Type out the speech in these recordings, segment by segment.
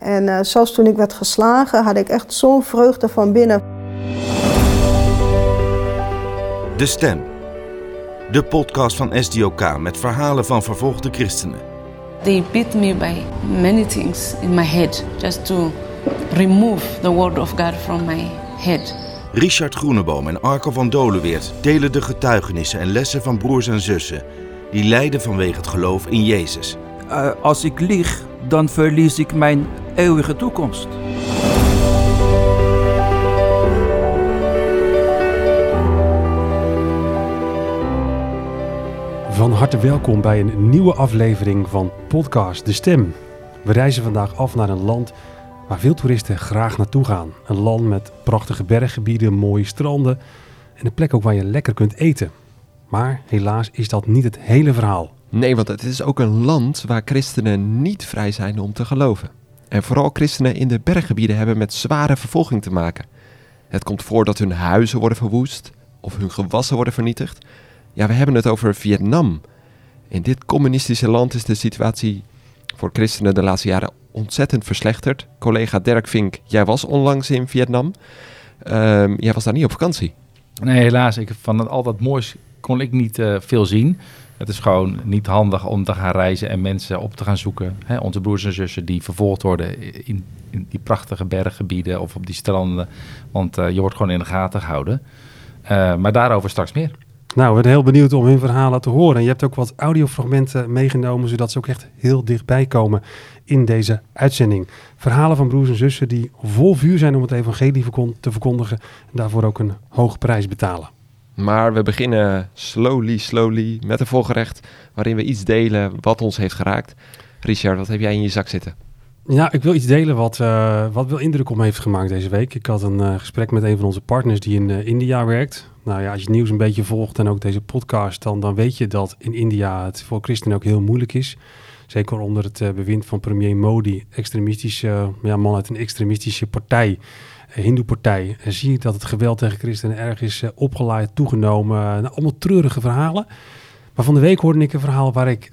En uh, zelfs toen ik werd geslagen, had ik echt zo'n vreugde van binnen. De Stem. De podcast van SDOK met verhalen van vervolgde christenen. They beat me by many things in my head just to remove the word of God from my head. Richard Groeneboom en Arco van Dolenweert delen de getuigenissen en lessen van broers en zussen die lijden vanwege het geloof in Jezus. Uh, als ik lieg, dan verlies ik mijn eeuwige toekomst. Van harte welkom bij een nieuwe aflevering van Podcast De Stem. We reizen vandaag af naar een land waar veel toeristen graag naartoe gaan. Een land met prachtige berggebieden, mooie stranden en een plek ook waar je lekker kunt eten. Maar helaas is dat niet het hele verhaal. Nee, want het is ook een land waar christenen niet vrij zijn om te geloven. En vooral christenen in de berggebieden hebben met zware vervolging te maken. Het komt voor dat hun huizen worden verwoest of hun gewassen worden vernietigd. Ja, we hebben het over Vietnam. In dit communistische land is de situatie voor christenen de laatste jaren ontzettend verslechterd. Collega Dirk Vink, jij was onlangs in Vietnam. Um, jij was daar niet op vakantie. Nee, helaas. Ik, van het, al dat moois kon ik niet uh, veel zien. Het is gewoon niet handig om te gaan reizen en mensen op te gaan zoeken. Hè, onze broers en zussen die vervolgd worden in, in die prachtige berggebieden of op die stranden. Want uh, je wordt gewoon in de gaten gehouden. Uh, maar daarover straks meer. Nou, we zijn heel benieuwd om hun verhalen te horen. En je hebt ook wat audiofragmenten meegenomen, zodat ze ook echt heel dichtbij komen in deze uitzending. Verhalen van broers en zussen die vol vuur zijn om het evangelie te verkondigen en daarvoor ook een hoge prijs betalen. Maar we beginnen slowly, slowly met een volgerecht waarin we iets delen wat ons heeft geraakt. Richard, wat heb jij in je zak zitten? Ja, ik wil iets delen wat, uh, wat wel indruk op me heeft gemaakt deze week. Ik had een uh, gesprek met een van onze partners die in uh, India werkt. Nou ja, als je het nieuws een beetje volgt en ook deze podcast, dan, dan weet je dat in India het voor christenen ook heel moeilijk is. Zeker onder het bewind van premier Modi, extremistische ja, man uit een extremistische partij. Hindoe-partij, zie ik dat het geweld tegen christenen erg is uh, opgeleid, toegenomen. Nou, allemaal treurige verhalen. Maar van de week hoorde ik een verhaal waar ik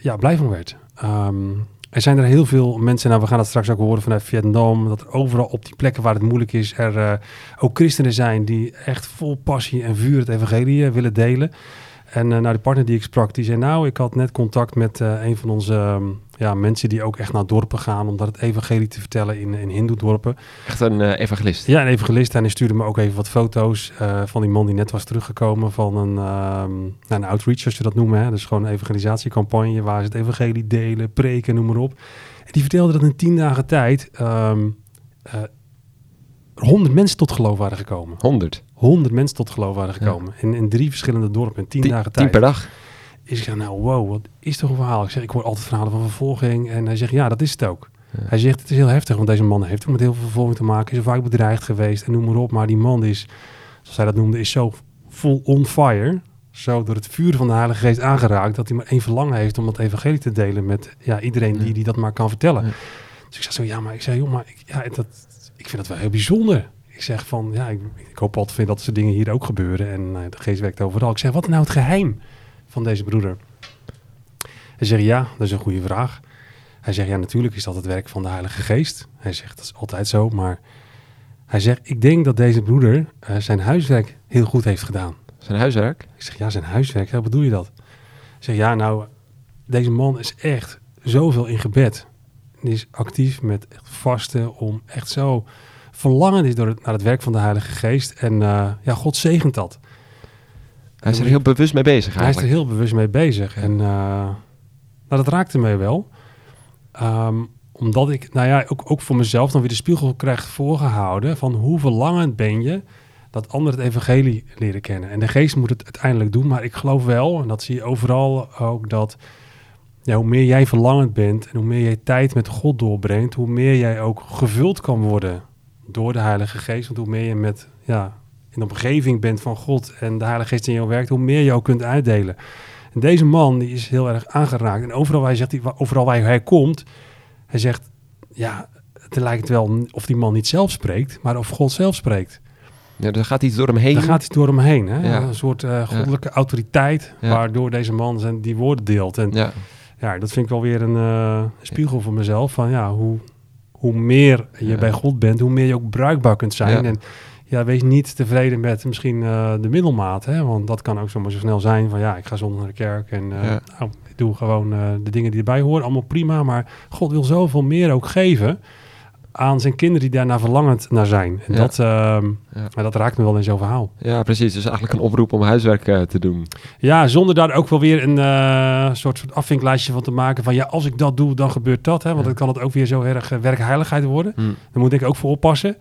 ja, blij van werd. Um, er zijn er heel veel mensen, nou we gaan het straks ook horen vanuit Vietnam, dat er overal op die plekken waar het moeilijk is, er ook christenen zijn die echt vol passie en vuur het evangelie willen delen. En uh, nou, de partner die ik sprak, die zei nou, ik had net contact met uh, een van onze um, ja, mensen die ook echt naar dorpen gaan om dat het evangelie te vertellen in, in hindoe-dorpen. Echt een uh, evangelist? Ja, een evangelist. En hij stuurde me ook even wat foto's van die man die net was teruggekomen van een, um, een outreach, zoals je dat noemen. Hè? Dus gewoon een evangelisatiecampagne waar ze het evangelie delen, preken, noem maar op. En die vertelde dat in tien dagen tijd um, 100 mensen tot geloof waren gekomen. 100? 100 mensen tot geloof waren gekomen. Ja. In, in drie verschillende dorpen in tien Tien, dagen tijd. tien per dag? Is ik zeg, nou wow, wat is toch een verhaal? Ik zeg, ik hoor altijd verhalen van vervolging. En hij zegt, ja, dat is het ook. Ja. Hij zegt, het is heel heftig, want deze man heeft ook met heel veel vervolging te maken. Is vaak bedreigd geweest en noem maar op. Maar die man is, zoals hij dat noemde, is zo full on fire. Zo door het vuur van de Heilige Geest aangeraakt. Dat hij maar één verlangen heeft om het evangelie te delen met ja, iedereen die, die dat maar kan vertellen. Dus ik zeg zo, ja, maar ik zeg, joh, maar ik, ja, dat, ik vind dat wel heel bijzonder ik zeg van, ja, ik, ik hoop altijd dat soort dingen hier ook gebeuren. En uh, de geest werkt overal. Ik zeg, wat nou het geheim van deze broeder? Hij zegt, ja, dat is een goede vraag. Hij zegt, ja, natuurlijk is dat het werk van de Heilige Geest. Hij zegt, dat is altijd zo. Maar hij zegt, ik denk dat deze broeder uh, zijn huiswerk heel goed heeft gedaan. Zijn huiswerk? Ik zeg, ja, zijn huiswerk. Hoe bedoel je dat? Ik zeg, ja, nou, deze man is echt zoveel in gebed. Die is actief met echt vasten om echt zo verlangen is door het, naar het werk van de Heilige Geest. En uh, ja, God zegent dat. Hij is er heel bewust mee bezig eigenlijk. Hij is er heel bewust mee bezig. En uh, nou, dat raakte mij wel. Um, omdat ik, nou ja, ook, ook voor mezelf dan weer de spiegel krijg voorgehouden... van hoe verlangend ben je dat anderen het evangelie leren kennen. En de geest moet het uiteindelijk doen, maar ik geloof wel... en dat zie je overal ook, dat ja, hoe meer jij verlangend bent... en hoe meer jij tijd met God doorbrengt... hoe meer jij ook gevuld kan worden door de Heilige Geest. Want hoe meer je met, ja, in de omgeving bent van God en de Heilige Geest in jou werkt, hoe meer je ook kunt uitdelen. En deze man die is heel erg aangeraakt. En overal waar hij, zegt, overal waar hij komt, hij zegt, ja, het lijkt wel of die man niet zelf spreekt, maar of God zelf spreekt. Ja, er gaat iets door hem heen. Er gaat iets door hem heen. Hè? Ja. Een soort uh, goddelijke ja. autoriteit, waardoor deze man zijn, die woorden deelt. En ja. Ja, dat vind ik wel weer een uh, spiegel voor mezelf. Van ja, hoe, hoe meer je bij God bent, hoe meer je ook bruikbaar kunt zijn. En ja, wees niet tevreden met misschien eh, de middelmaat. Hè? Want dat kan ook zomaar zo snel zijn van ja, ik ga zondag naar de kerk en eh, Ja. nou, ik doe gewoon eh, de dingen die erbij horen. Allemaal prima, maar God wil zoveel meer ook geven aan zijn kinderen die daarna verlangend naar zijn. En Ja. dat, Ja. maar dat raakt me wel in zo'n verhaal. Ja, precies. Dus eigenlijk een oproep om huiswerk eh, te doen. Ja, zonder daar ook wel weer een eh, soort, soort afvinklijstje van te maken van ja, als ik dat doe, dan gebeurt dat. Hè? Want Ja. dan kan het ook weer zo erg eh, werkheiligheid worden. Hm. Daar moet ik ook voor oppassen.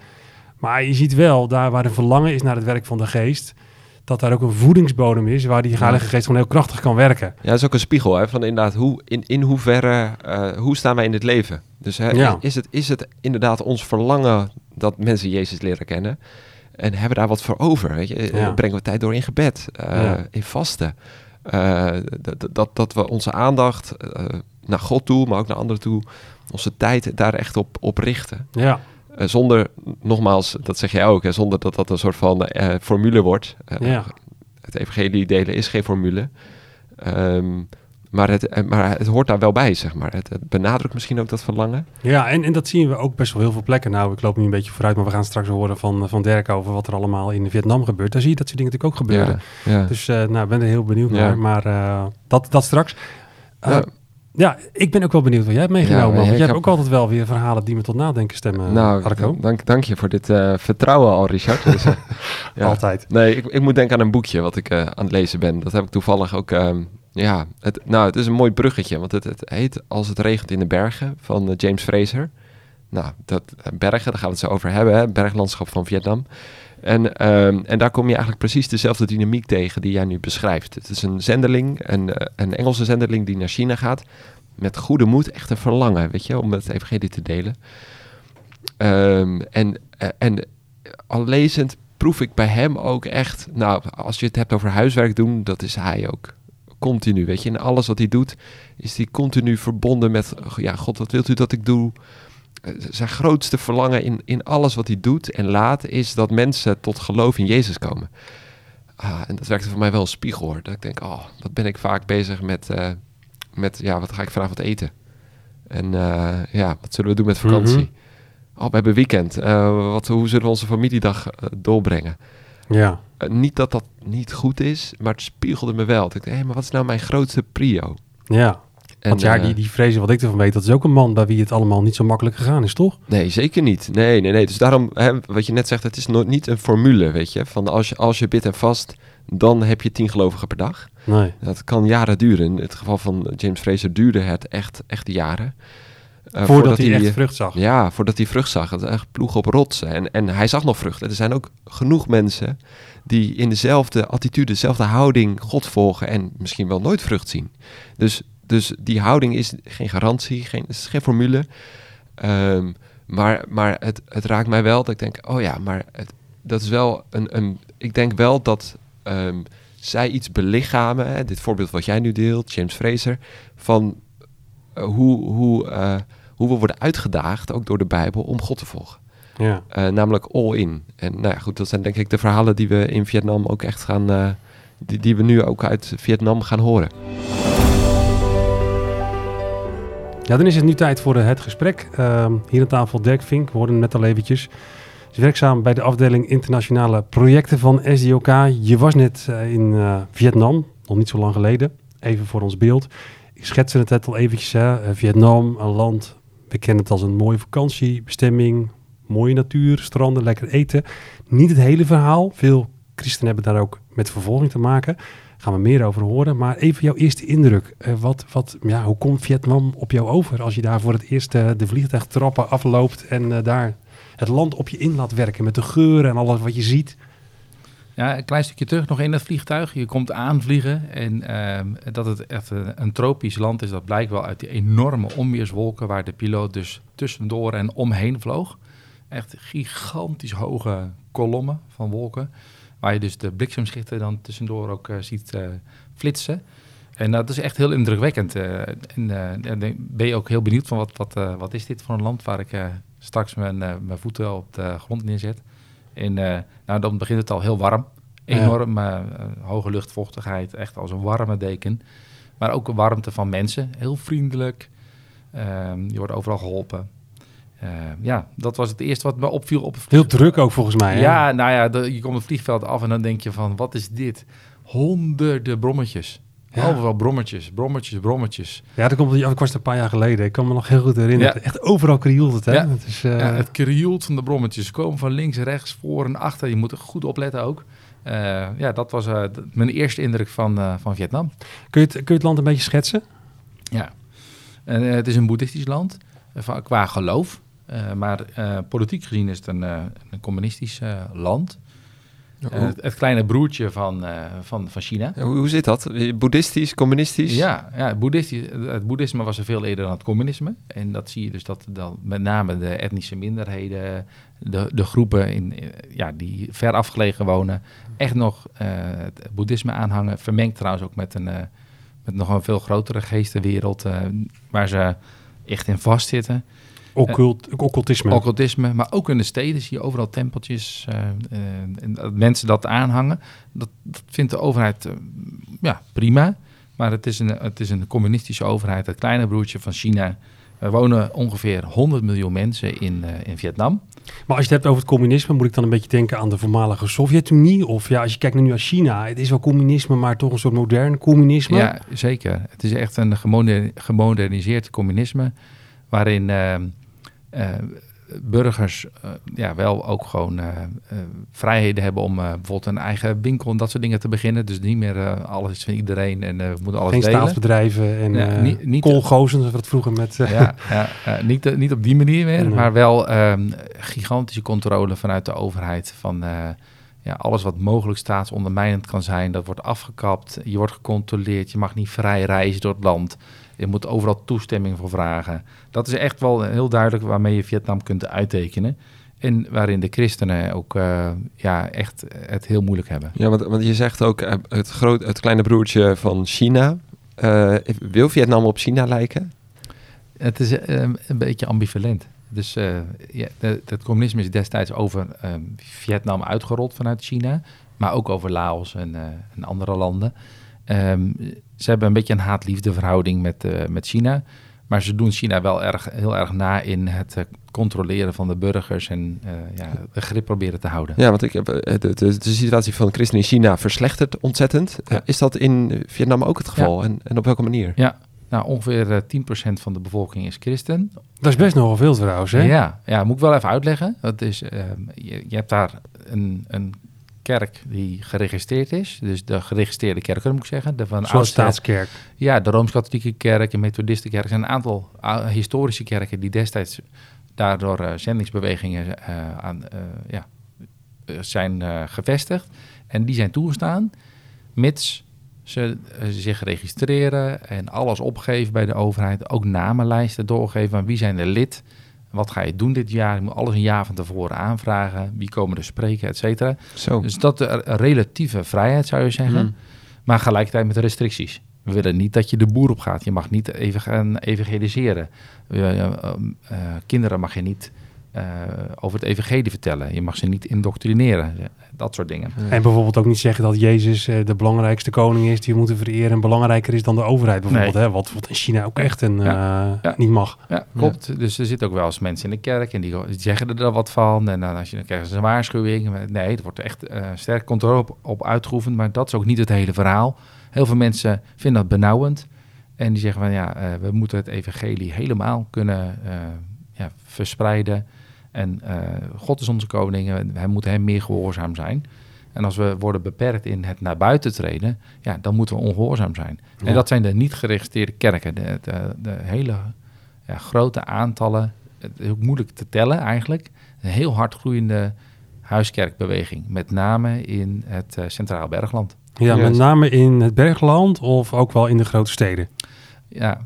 Maar je ziet wel, daar waar een verlangen is naar het werk van de geest, dat daar ook een voedingsbodem is waar die heilige geest gewoon heel krachtig kan werken. Ja, dat is ook een spiegel hè, van inderdaad hoe, in, in hoeverre, eh, hoe staan wij in het leven? Dus hè, Ja. is, het, is het inderdaad ons verlangen dat mensen Jezus leren kennen? En hebben we daar wat voor over? Weet je? Ja. Brengen we tijd door in gebed, eh, Ja. in vasten? Eh, dat, dat, we onze aandacht eh, naar God toe, maar ook naar anderen toe, onze tijd daar echt op, op richten. Ja, Eh, zonder, nogmaals, dat zeg jij ook, hè, zonder dat dat een soort van eh, formule wordt. Eh, ja. Het evangelie delen is geen formule. Ehm, maar, het, eh, maar het hoort daar wel bij, zeg maar. Het, het benadrukt misschien ook dat verlangen. ja en, en dat zien we ook best wel heel veel plekken. Nou, ik loop nu een beetje vooruit, maar we gaan straks horen van, van Dirk over wat er allemaal in Vietnam gebeurt. Daar zie je dat soort dingen natuurlijk ook gebeuren. Ja, ja. Dus eh, nou, ben er heel benieuwd naar. Maar eh, dat, dat straks. Eh, Ja. Ja, ik ben ook wel benieuwd wat jij hebt meegenomen. Ja, want jij hebt heb- ook altijd wel weer verhalen die me tot nadenken stemmen, nou, Arco. dank, dank je voor dit eh, vertrouwen al, Richard. Dus, eh, ja. Altijd. Nee, ik, ik moet denken aan een boekje wat ik eh, aan het lezen ben. Dat heb ik toevallig ook... ehm, ja, het, nou, het is een mooi bruggetje, want het, het heet Als het regent in de bergen van eh, James Fraser. Nou, dat, eh, bergen, daar gaan we het zo over hebben, hè? berglandschap van Vietnam. En, ehm, en daar kom je eigenlijk precies dezelfde dynamiek tegen die jij nu beschrijft. Het is een zendeling, een, eh, een Engelse zendeling die naar China gaat. Met goede moed, echt een verlangen, weet je, om het evangelie te delen. Ehm, en, eh, en al lezend proef ik bij hem ook echt... Nou, als je het hebt over huiswerk doen, dat is hij ook. Continu, weet je. In alles wat hij doet, is hij continu verbonden met... Ja, God, wat wilt u dat ik doe? Eh, Zijn grootste verlangen in, in alles wat hij doet en laat... is dat mensen tot geloof in Jezus komen. Ah, en dat werkte voor mij wel een spiegel, hoor. Dat ik denk, oh, wat ben ik vaak bezig met... eh, met ja, wat ga ik vanavond eten? En eh, ja, wat zullen we doen met vakantie? Mhm. Oh, we hebben weekend. Wat, hoe zullen we onze familiedag doorbrengen? Ja, niet dat dat niet goed is, maar het spiegelde me wel. Dat ik dacht, hé, maar wat is nou mijn grootste prio? ja. Want ja, eh, die, die vrezen wat ik ervan weet, dat is ook een man bij wie het allemaal niet zo makkelijk gegaan is, toch? Nee, zeker niet. Nee, nee, nee. Dus daarom, hè, wat je net zegt, het is nooit niet een formule, weet je. Van als je, als je bidt en vast, dan heb je tien gelovigen per dag. Nee. Dat kan jaren duren. In het geval van James Fraser duurde het echt, echt jaren. Eh, Voordat hij echt vrucht zag. Ja, voordat hij vrucht zag. Het echt ploeg op rotsen. En, en hij zag nog vruchten. Er zijn ook genoeg mensen die in dezelfde attitude, dezelfde houding God volgen en misschien wel nooit vrucht zien. Dus, dus die houding is geen garantie, geen, het is geen formule. Ehm, maar maar het, het raakt mij wel dat ik denk, oh ja, maar het, dat is wel een, een... Ik denk wel dat ehm, zij iets belichamen, hè, dit voorbeeld wat jij nu deelt, James Fraser, van eh, hoe, hoe, eh, hoe we worden uitgedaagd, ook door de Bijbel, om God te volgen. Ja. Eh, namelijk all in. En nou ja, goed, dat zijn denk ik de verhalen die we in Vietnam ook echt gaan... die, die we nu ook uit Vietnam gaan horen. Ja, dan is het nu tijd voor eh, het gesprek. Ehm, hier aan tafel Dirk Vink, we hem net al eventjes. Is werkzaam bij de afdeling internationale projecten van SDOK. Je was net eh, in eh, Vietnam, nog niet zo lang geleden. Even voor ons beeld. Ik schetste het net al eventjes. Hè. Vietnam, een land, we kennen het als een mooie vakantiebestemming. Mooie natuur, stranden, lekker eten. Niet het hele verhaal. Veel christenen hebben daar ook met vervolging te maken. Gaan we meer over horen. Maar even jouw eerste indruk. Eh, wat, wat, ja, hoe komt Vietnam op jou over als je daar voor het eerst eh, de vliegtuigtrappen afloopt en eh, daar het land op je in laat werken met de geuren en alles wat je ziet? Ja, een klein stukje terug nog in het vliegtuig. Je komt aanvliegen en ehm, dat het echt een tropisch land is, dat blijkt wel uit die enorme onweerswolken waar de piloot dus tussendoor en omheen vloog. Echt gigantisch hoge kolommen van wolken, waar je dus de bliksemschichten dan tussendoor ook eh, ziet eh, flitsen. En dat is echt heel indrukwekkend. eh, en ben je ook heel benieuwd van wat, wat, wat is dit voor een land waar ik straks mijn, mijn voeten op de grond neerzet. En nou, dan begint het al heel warm. Enorm hoge luchtvochtigheid, echt als een warme deken. Maar ook warmte van mensen, heel vriendelijk. Ehm, je wordt overal geholpen. Eh, ja, dat was het eerste wat me opviel op Heel druk ook volgens mij. hè? Ja, nou ja, de- je komt het vliegveld af en dan denk je van, wat is dit? Honderden brommetjes. Ja. Overal brommetjes, brommetjes, brommetjes. Ja, dat komt, ik was er een paar jaar geleden. Ik kan me nog heel goed herinneren. Ja. Echt overal krioelt het, hè? Ja. Het is, eh, Ja, het krioelt van de brommetjes. Ze komen van links, rechts, voor en achter. Je moet er goed opletten ook. Eh, ja, dat was mijn eerste indruk van, van Vietnam. kun, je het, kun je het land een beetje schetsen? Ja. En, het is een boeddhistisch land qua geloof. Eh, maar eh, politiek gezien is het een, eh, een communistisch land. Het, het kleine broertje van, van, van China. hoe, hoe zit dat? Boeddhistisch, communistisch? Ja, ja het, boeddhistisch, het boeddhisme was er veel eerder dan het communisme. En dat zie je dus dat dan met name de etnische minderheden, de, de groepen in, ja, die ver afgelegen wonen, echt nog het boeddhisme aanhangen. Vermengd trouwens ook met, een, met nog een veel grotere geestenwereld waar ze echt in vastzitten. Occult, occultisme. Occultisme, maar ook in de steden zie je overal tempeltjes. eh, eh, en dat mensen dat aanhangen. Dat, dat vindt de overheid eh, ja, prima. Maar het is, een, het is een communistische overheid, het kleine broertje van China. Er wonen ongeveer 100 miljoen mensen in, eh, in Vietnam. Maar als je het hebt over het communisme, moet ik dan een beetje denken aan de voormalige Sovjet-Unie? Of ja, als je kijkt nu naar China, het is wel communisme, maar toch een soort modern communisme. Ja, zeker. Het is echt een gemoder- gemoderniseerd communisme. Waarin eh, eh, burgers eh, ja, wel ook gewoon eh, eh, vrijheden hebben om eh, bijvoorbeeld een eigen winkel en dat soort dingen te beginnen. Dus niet meer eh, alles is van iedereen en eh, we moeten alles Geen delen. staatsbedrijven en Ja, eh niet- dat vroeger met... eh, ja, ja, niet, eh, niet op die manier meer, Nee. maar wel ehm, gigantische controle vanuit de overheid van eh, ja, alles wat mogelijk staatsondermijnend kan zijn. Dat wordt afgekapt, je wordt gecontroleerd, je mag niet vrij reizen door het land. Je moet overal toestemming voor vragen. Dat is echt wel heel duidelijk waarmee je Vietnam kunt uittekenen. En waarin de christenen ook eh, ja, echt het heel moeilijk hebben. Ja, want, want je zegt ook eh, het, groot, het kleine broertje van China. Eh, wil Vietnam op China lijken? Het is een beetje ambivalent. Dus ja, de- het communisme is destijds over Vietnam uitgerold vanuit China, maar ook over Laos en, en andere landen. Ehm, ze hebben een beetje een haat-liefde verhouding met, eh, met China, maar ze doen China wel erg, heel erg na in het eh, controleren van de burgers en eh, ja, de grip proberen te houden. Ja, want ik heb, de, de, de situatie van christenen in China verslechtert ontzettend. Ja. is dat in Vietnam ook het geval? En, en op welke manier? Ja, nou ongeveer eh, 10% van de bevolking is christen. Dat is best nogal veel trouwens, hè? Ja, ja, moet ik wel even uitleggen. Dat is, ehm, je, je hebt daar een, een kerk die geregistreerd is. Dus de geregistreerde kerken, moet ik zeggen. De van Zoals staatskerk. Ja, de Rooms-Katholieke kerk, de Methodistenkerk. Er zijn een aantal historische kerken die destijds daardoor eh, zendingsbewegingen eh, aan, eh, ja, zijn gevestigd. En die zijn toegestaan, mits ze zich registreren en alles opgeven bij de overheid. Ook namenlijsten doorgeven van wie zijn er lid. Wat ga je doen dit jaar? Je moet alles een jaar van tevoren aanvragen. Wie komen er spreken, et cetera. Zo. Dus dat is een relatieve vrijheid, zou je zeggen. Hmm. Maar gelijkertijd met restricties. We willen niet dat je de boer op gaat. Je mag niet even gaan evangeliseren. Eh, eh, eh, kinderen mag je niet eh, over het evangelie vertellen. Je mag ze niet indoctrineren. Dat soort dingen. En bijvoorbeeld ook niet zeggen dat Jezus eh, de belangrijkste koning is die we moeten vereren en belangrijker is dan de overheid bijvoorbeeld. Nee. Hè? Wat, wat in China ook echt een, Ja. eh, Ja. niet mag. Ja, klopt. Dus er zitten ook wel eens mensen in de kerk en die zeggen er dan wat van. En dan, als je, dan krijgen ze een waarschuwing. Nee, er wordt echt eh sterk controle op, op uitgeoefend. Maar dat is ook niet het hele verhaal. Heel veel mensen vinden dat benauwend. En die zeggen van ja, eh, we moeten het evangelie helemaal kunnen eh, ja, verspreiden. En eh, God is onze koning en wij moeten hem meer gehoorzaam zijn. En als we worden beperkt in het naar buiten treden, ja, dan moeten we ongehoorzaam zijn. Ja. En dat zijn de niet geregistreerde kerken. De, de, de hele ja, grote aantallen, het is ook moeilijk te tellen eigenlijk. Een heel hard groeiende huiskerkbeweging, met name in het eh, Centraal Bergland. Ja, met name in het bergland of ook wel in de grote steden. Ja,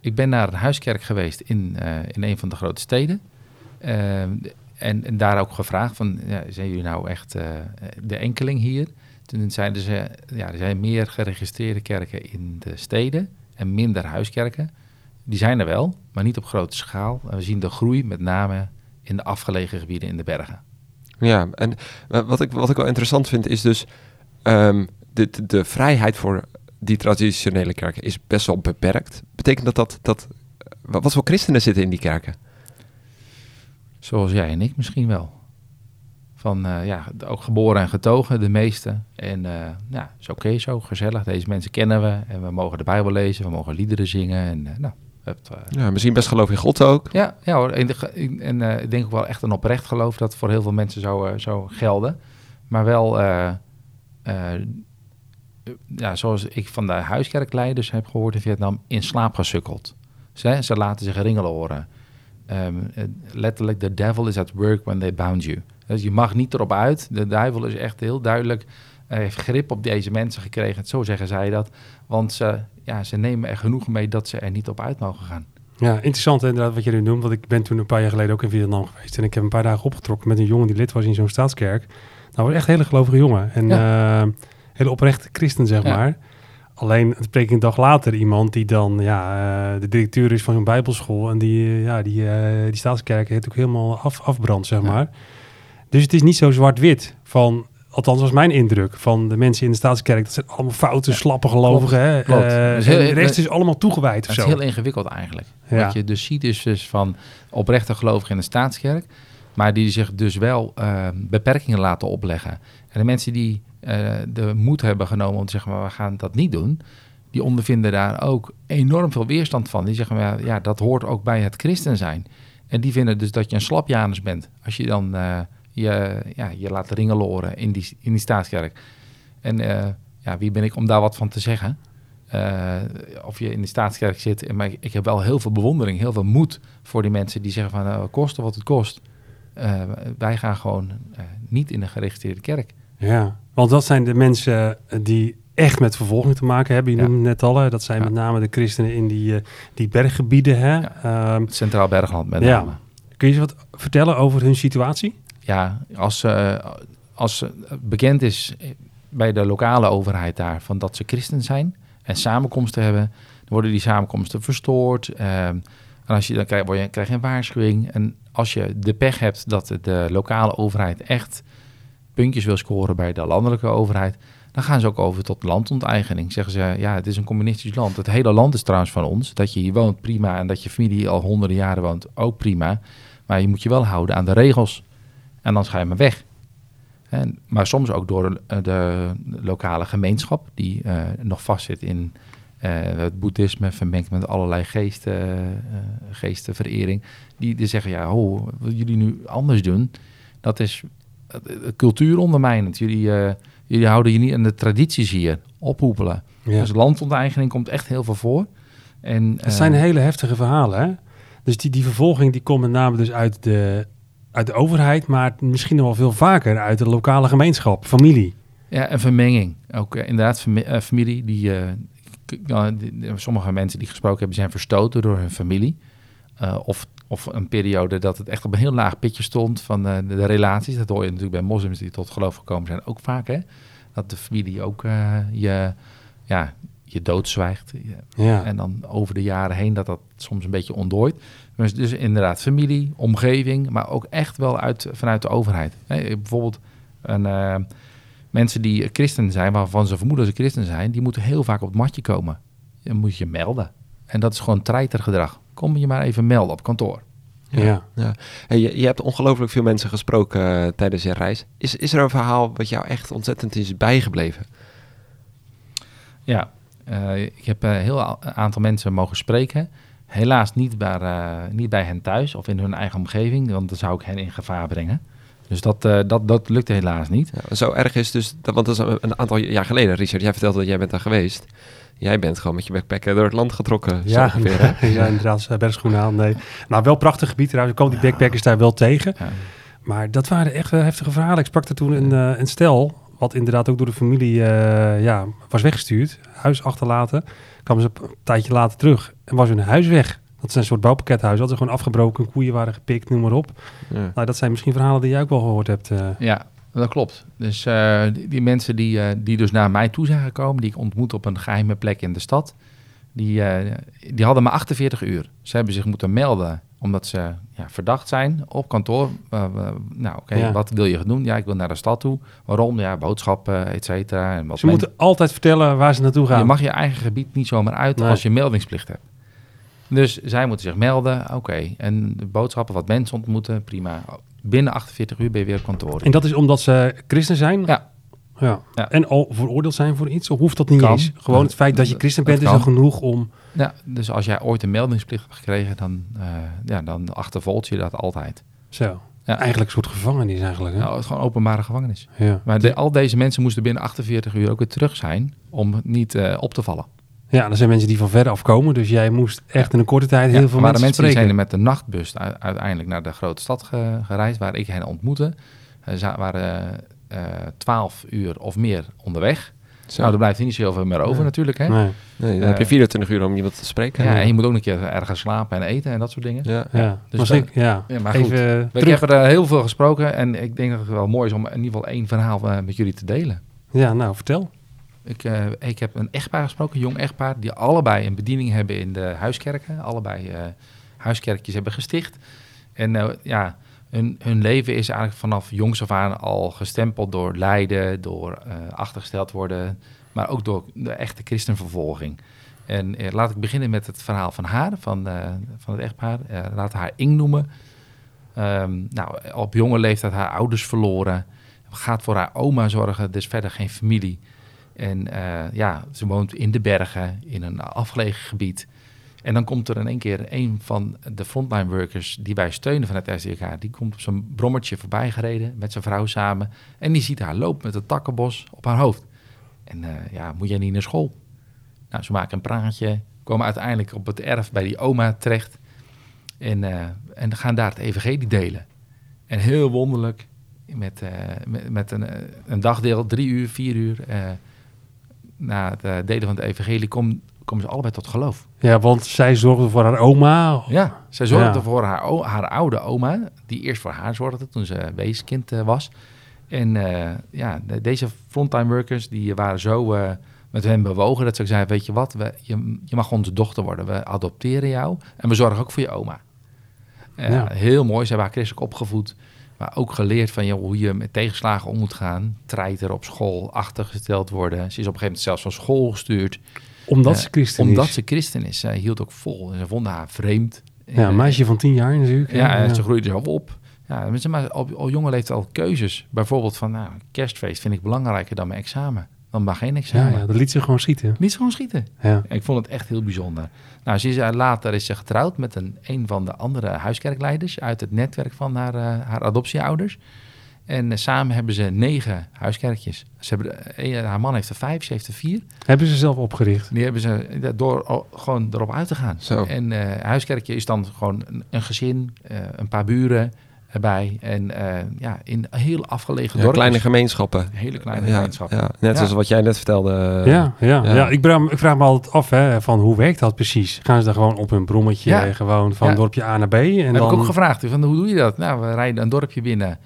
ik ben naar een huiskerk geweest in, eh, in een van de grote steden. Eh, en, en daar ook gevraagd van, ja, zijn jullie nou echt eh, de enkeling hier? Toen zeiden ze, ja, er zijn meer geregistreerde kerken in de steden en minder huiskerken. Die zijn er wel, maar niet op grote schaal. En we zien de groei met name in de afgelegen gebieden in de bergen. Ja, en eh, wat ik, wat ik wel interessant vind is dus... ehm, de, de, de vrijheid voor die traditionele kerken is best wel beperkt. Betekent dat dat... dat eh, wat voor christenen zitten in die kerken? Zoals jij en ik misschien wel. Van eh, ja, ook geboren en getogen, de meeste. En eh, ja, is oké zo, gezellig. Deze mensen kennen we. En we mogen de Bijbel lezen, we mogen liederen zingen. En eh, nou, het, Ja, misschien best geloof in God ook. ja, ja hoor. En, ik denk ook wel echt een oprecht geloof dat voor heel veel mensen zou, zou gelden. Maar wel, ja, zoals ik van de huiskerkleiders heb gehoord in Vietnam, in slaap gesukkeld. Ze, ze laten zich ringelen horen. Ehm, eh, letterlijk, the devil is at work when they bound you. Dus je mag niet erop uit. De duivel is echt heel duidelijk, eh, heeft grip op deze mensen gekregen. Zo zeggen zij dat. Want ze, ja, ze nemen er genoegen mee dat ze er niet op uit mogen gaan. Ja, interessant inderdaad wat je nu noemt. Want ik ben toen een paar jaar geleden ook in Vietnam geweest. En ik heb een paar dagen opgetrokken met een jongen die lid was in zo'n staatskerk. Nou, was echt een hele gelovige jongen. En eh, hele oprechte christen, zeg Ja. maar. Alleen, spreek ik een dag later iemand die dan ja, eh, de directeur is van zo'n bijbelschool. En die, eh, ja, die, eh, die staatskerk heeft ook helemaal af, afbrand, zeg Ja. maar. Dus het is niet zo zwart-wit van... Althans, was mijn indruk van de mensen in de staatskerk. Dat zijn allemaal foute, slappe gelovigen. hè? klopt. Dus heel- en de rest is allemaal toegewijd of Het is heel ingewikkeld eigenlijk. Ja. Wat je dus ziet is dus van oprechte gelovigen in de staatskerk, maar die zich dus wel beperkingen laten opleggen. En de mensen die eh, de moed hebben genomen om te zeggen, maar we gaan dat niet doen, die ondervinden daar ook enorm veel weerstand van. Die zeggen, ja, dat hoort ook bij het christen zijn. En die vinden dus dat je een slapjanus bent. Als je dan eh, je, ja, je laat ringeloren in die, in die staatskerk. En eh, ja, wie ben ik om daar wat van te zeggen? Of je in de staatskerk zit. Maar ik, heb wel heel veel bewondering, heel veel moed voor die mensen die zeggen van nou, kosten wat het kost. Wij gaan gewoon niet in een geregistreerde kerk. Ja, want dat zijn de mensen eh, die echt met vervolging te maken hebben. Je Ja. noemde het net al, hè. dat zijn Ja. met name de christenen in die, eh, die berggebieden. Hè? Ja. Ehm, Centraal Bergland met name. kun je eens wat vertellen over hun situatie? Ja, als, eh, als bekend is bij de lokale overheid daar van dat ze christen zijn en samenkomsten hebben, dan worden die samenkomsten verstoord. ehm, en als je dan krijg, word je, krijg je een waarschuwing. En als je de pech hebt dat de lokale overheid echt puntjes wil scoren bij de landelijke overheid, dan gaan ze ook over tot landonteigening. Zeggen ze, ja, het is een communistisch land. Het hele land is trouwens van ons. Dat je hier woont, prima. En dat je familie al honderden jaren woont, ook prima. Maar je moet je wel houden aan de regels. En dan ga je maar weg. Maar soms ook door de, de lokale gemeenschap, die eh, nog vastzit in eh, het boeddhisme, vermengd met allerlei geesten, eh, geestenverering. Die, die zeggen, ja, ho, wat jullie nu anders doen, dat is eh, cultuur ondermijnend. Jullie, eh, jullie houden je niet aan de tradities hier, ophoepelen. Ja. Dus landonteigening komt echt heel veel voor. En, Het zijn eh, hele heftige verhalen. Hè? Dus die, die vervolging die komt met name dus uit de, uit de overheid, maar misschien nog wel veel vaker uit de lokale gemeenschap, familie. Ja, een vermenging. Ook eh, inderdaad, fami- eh, familie eh, die- die- Sommige mensen die gesproken hebben, zijn verstoten door hun familie. Eh, of, of een periode dat het echt op een heel laag pitje stond van eh, de, de relaties. Dat hoor je natuurlijk bij moslims die tot geloof gekomen zijn ook vaak. Hè? Dat de familie ook eh, je, ja, je doodzwijgt. Ja. En dan over de jaren heen dat dat soms een beetje ontdooit. Dus, dus inderdaad familie, omgeving, maar ook echt wel uit, vanuit de overheid. Hè, bijvoorbeeld een, mensen die christen zijn, waarvan ze vermoeden dat ze christen zijn, die moeten heel vaak op het matje komen. Dan moet je je melden. En dat is gewoon treitergedrag. Kom je maar even melden op kantoor. Ja. Ja. Hey, je, je hebt ongelooflijk veel mensen gesproken eh, tijdens je reis. Is, is er een verhaal wat jou echt ontzettend is bijgebleven? Ja, eh, ik heb een heel a- aantal mensen mogen spreken. Helaas niet bij, eh, niet bij hen thuis of in hun eigen omgeving, want dan zou ik hen in gevaar brengen. Dus dat, eh, dat, dat lukte helaas niet. Ja, zo erg is dus, want dat is een, aantal jaar geleden, Richard, jij vertelde dat jij bent daar geweest. Jij bent gewoon met je backpacker door het land getrokken, zo Ja, ongeveer. Hè? ja, inderdaad, eh, bergschoenen aan. Nee. Nou, wel prachtig gebied trouwens. Ik kom die backpackers daar wel tegen. Ja. Maar dat waren echt heftige verhalen. Ik sprak er toen een, eh, een stel, wat inderdaad ook door de familie eh, ja, was weggestuurd. Huis achterlaten. Kwamen ze een tijdje later terug en was hun huis weg. Dat is een soort bouwpakkethuis. Hadden ze gewoon afgebroken, koeien waren gepikt, noem maar op. Ja. Nou, dat zijn misschien verhalen die jij ook wel gehoord hebt. eh. Ja, dat klopt. Dus eh, die, die mensen die, eh, die dus naar mij toe zijn gekomen, die ik ontmoet op een geheime plek in de stad, die, eh, die hadden maar 48 uur. Ze hebben zich moeten melden omdat ze ja, verdacht zijn op kantoor. Nou, oké, Ja. wat wil je gaan doen? Ja, ik wil naar de stad toe. Waarom? Ja, boodschappen, et cetera. En wat Ze men- moeten altijd vertellen waar ze naartoe gaan. je mag je eigen gebied niet zomaar uit Nee. als je meldingsplicht hebt. Dus zij moeten zich melden, oké. En de boodschappen, wat mensen ontmoeten, prima. Binnen 48 uur ben je weer op kantoor. En dat is omdat ze christen zijn? Ja. ja. Ja. En al veroordeeld zijn voor iets? Of hoeft dat niet Kan. eens? Gewoon het feit dat je christen bent is al genoeg om... Ja, dus als jij ooit een meldingsplicht hebt gekregen, dan, eh ja, dan achtervolgt je dat altijd. Zo. Ja. Eigenlijk een soort gevangenis eigenlijk. Hè? Nou, gewoon openbare gevangenis. Ja. Maar de- al deze mensen moesten binnen 48 uur ook weer terug zijn om niet eh, op te vallen. Ja, er zijn mensen die van verder afkomen. Dus jij moest echt in een korte tijd heel Ja, veel er waren mensen mensen die spreken. zijn met de nachtbus uiteindelijk naar de grote stad ge- gereisd, waar ik hen ontmoette. Ze za- waren eh 12 uur of meer onderweg. Zo. Nou, er blijft niet zoveel meer over natuurlijk. Hè? Nee. nee, dan heb je eh, 24 uur om iemand te spreken. Ja, en je moet ook nog een keer ergens slapen en eten en dat soort dingen. ja. Ja, Dus ik, ja. Ja, maar Even goed. eh, Ik terug. heb er heel veel gesproken en ik denk dat het wel mooi is om in ieder geval één verhaal eh, met jullie te delen. Ja, nou, vertel. Ik, eh, ik heb een echtpaar gesproken, een jong echtpaar, die allebei een bediening hebben in de huiskerken. Allebei eh, huiskerkjes hebben gesticht. En eh, ja, hun, hun leven is eigenlijk vanaf jongs af aan al gestempeld door lijden, door achtergesteld worden, maar ook door de echte christenvervolging. En laat ik beginnen met het verhaal van haar, van, van het echtpaar. Laat haar Ing noemen. Ehm, nou, op jonge leeftijd haar ouders verloren. Gaat voor haar oma zorgen, dus verder geen familie. En eh, ja, ze woont in de bergen, in een afgelegen gebied. En dan komt er in één keer een van de frontline workers die wij steunen van het SDK. Die komt op zijn brommertje voorbij gereden met zijn vrouw samen. En die ziet haar lopen met een takkenbos op haar hoofd. En eh, ja, moet jij niet naar school? Nou, ze maken een praatje, komen uiteindelijk op het erf bij die oma terecht. En, eh, en gaan daar het evangelie delen. En heel wonderlijk, met, met, met een, een dagdeel, drie uur, vier uur... na het eh, delen van het evangelie kom, komen ze allebei tot geloof. Ja, want zij zorgde voor haar oma. Ja, zij zorgde Ja. voor haar, haar oude oma, die eerst voor haar zorgde toen ze weeskind eh, was. En eh, ja, de- deze frontline workers die waren zo met hen bewogen dat ze zeiden, weet je wat, we, je, je mag onze dochter worden. We adopteren jou en we zorgen ook voor je oma. Ja. Heel mooi, ze hebben haar christelijk opgevoed. Maar ook geleerd van joh, hoe je met tegenslagen om moet gaan. Treiter op school, achtergesteld worden. Ze is op een gegeven moment zelfs van school gestuurd. Omdat Eh, ze christen Omdat is. ze christen is. Zij hield ook vol. En ze vonden haar vreemd. Ja, een meisje van tien jaar natuurlijk. Ja, en ze groeide zelf op. Ja, maar ze maar op, op jonge leeftijd al keuzes. Bijvoorbeeld van, nou, kerstfeest vind ik belangrijker dan mijn examen. Dan mag geen ja, examen. ja, dat liet ze gewoon schieten. Niet gewoon schieten. Ja. Ik vond het echt heel bijzonder. Nou, ze is, later is ze getrouwd met een, een van de andere huiskerkleiders uit het netwerk van haar, eh, haar adoptieouders. En eh, samen hebben ze negen huiskerkjes. Ze hebben, eh, haar man heeft er vijf, ze heeft er vier. Hebben ze zelf opgericht. Die hebben ze door gewoon erop uit te gaan. Zo. En eh huiskerkje is dan gewoon een, een gezin, een paar buren erbij. En eh, ja, in heel afgelegen Ja, dorpen. kleine gemeenschappen. Hele kleine Ja, gemeenschappen. Ja, net Ja. zoals wat jij net vertelde. eh, ja, ja, ja. ja. ik, vraag, me- ik vraag me altijd af hè, van hoe werkt dat precies? Gaan ze dan gewoon op hun brommetje Ja. gewoon van Ja. dorpje A naar B? En heb dan... ik ook gevraagd, van, hoe doe je dat? Nou, we rijden een dorpje binnen.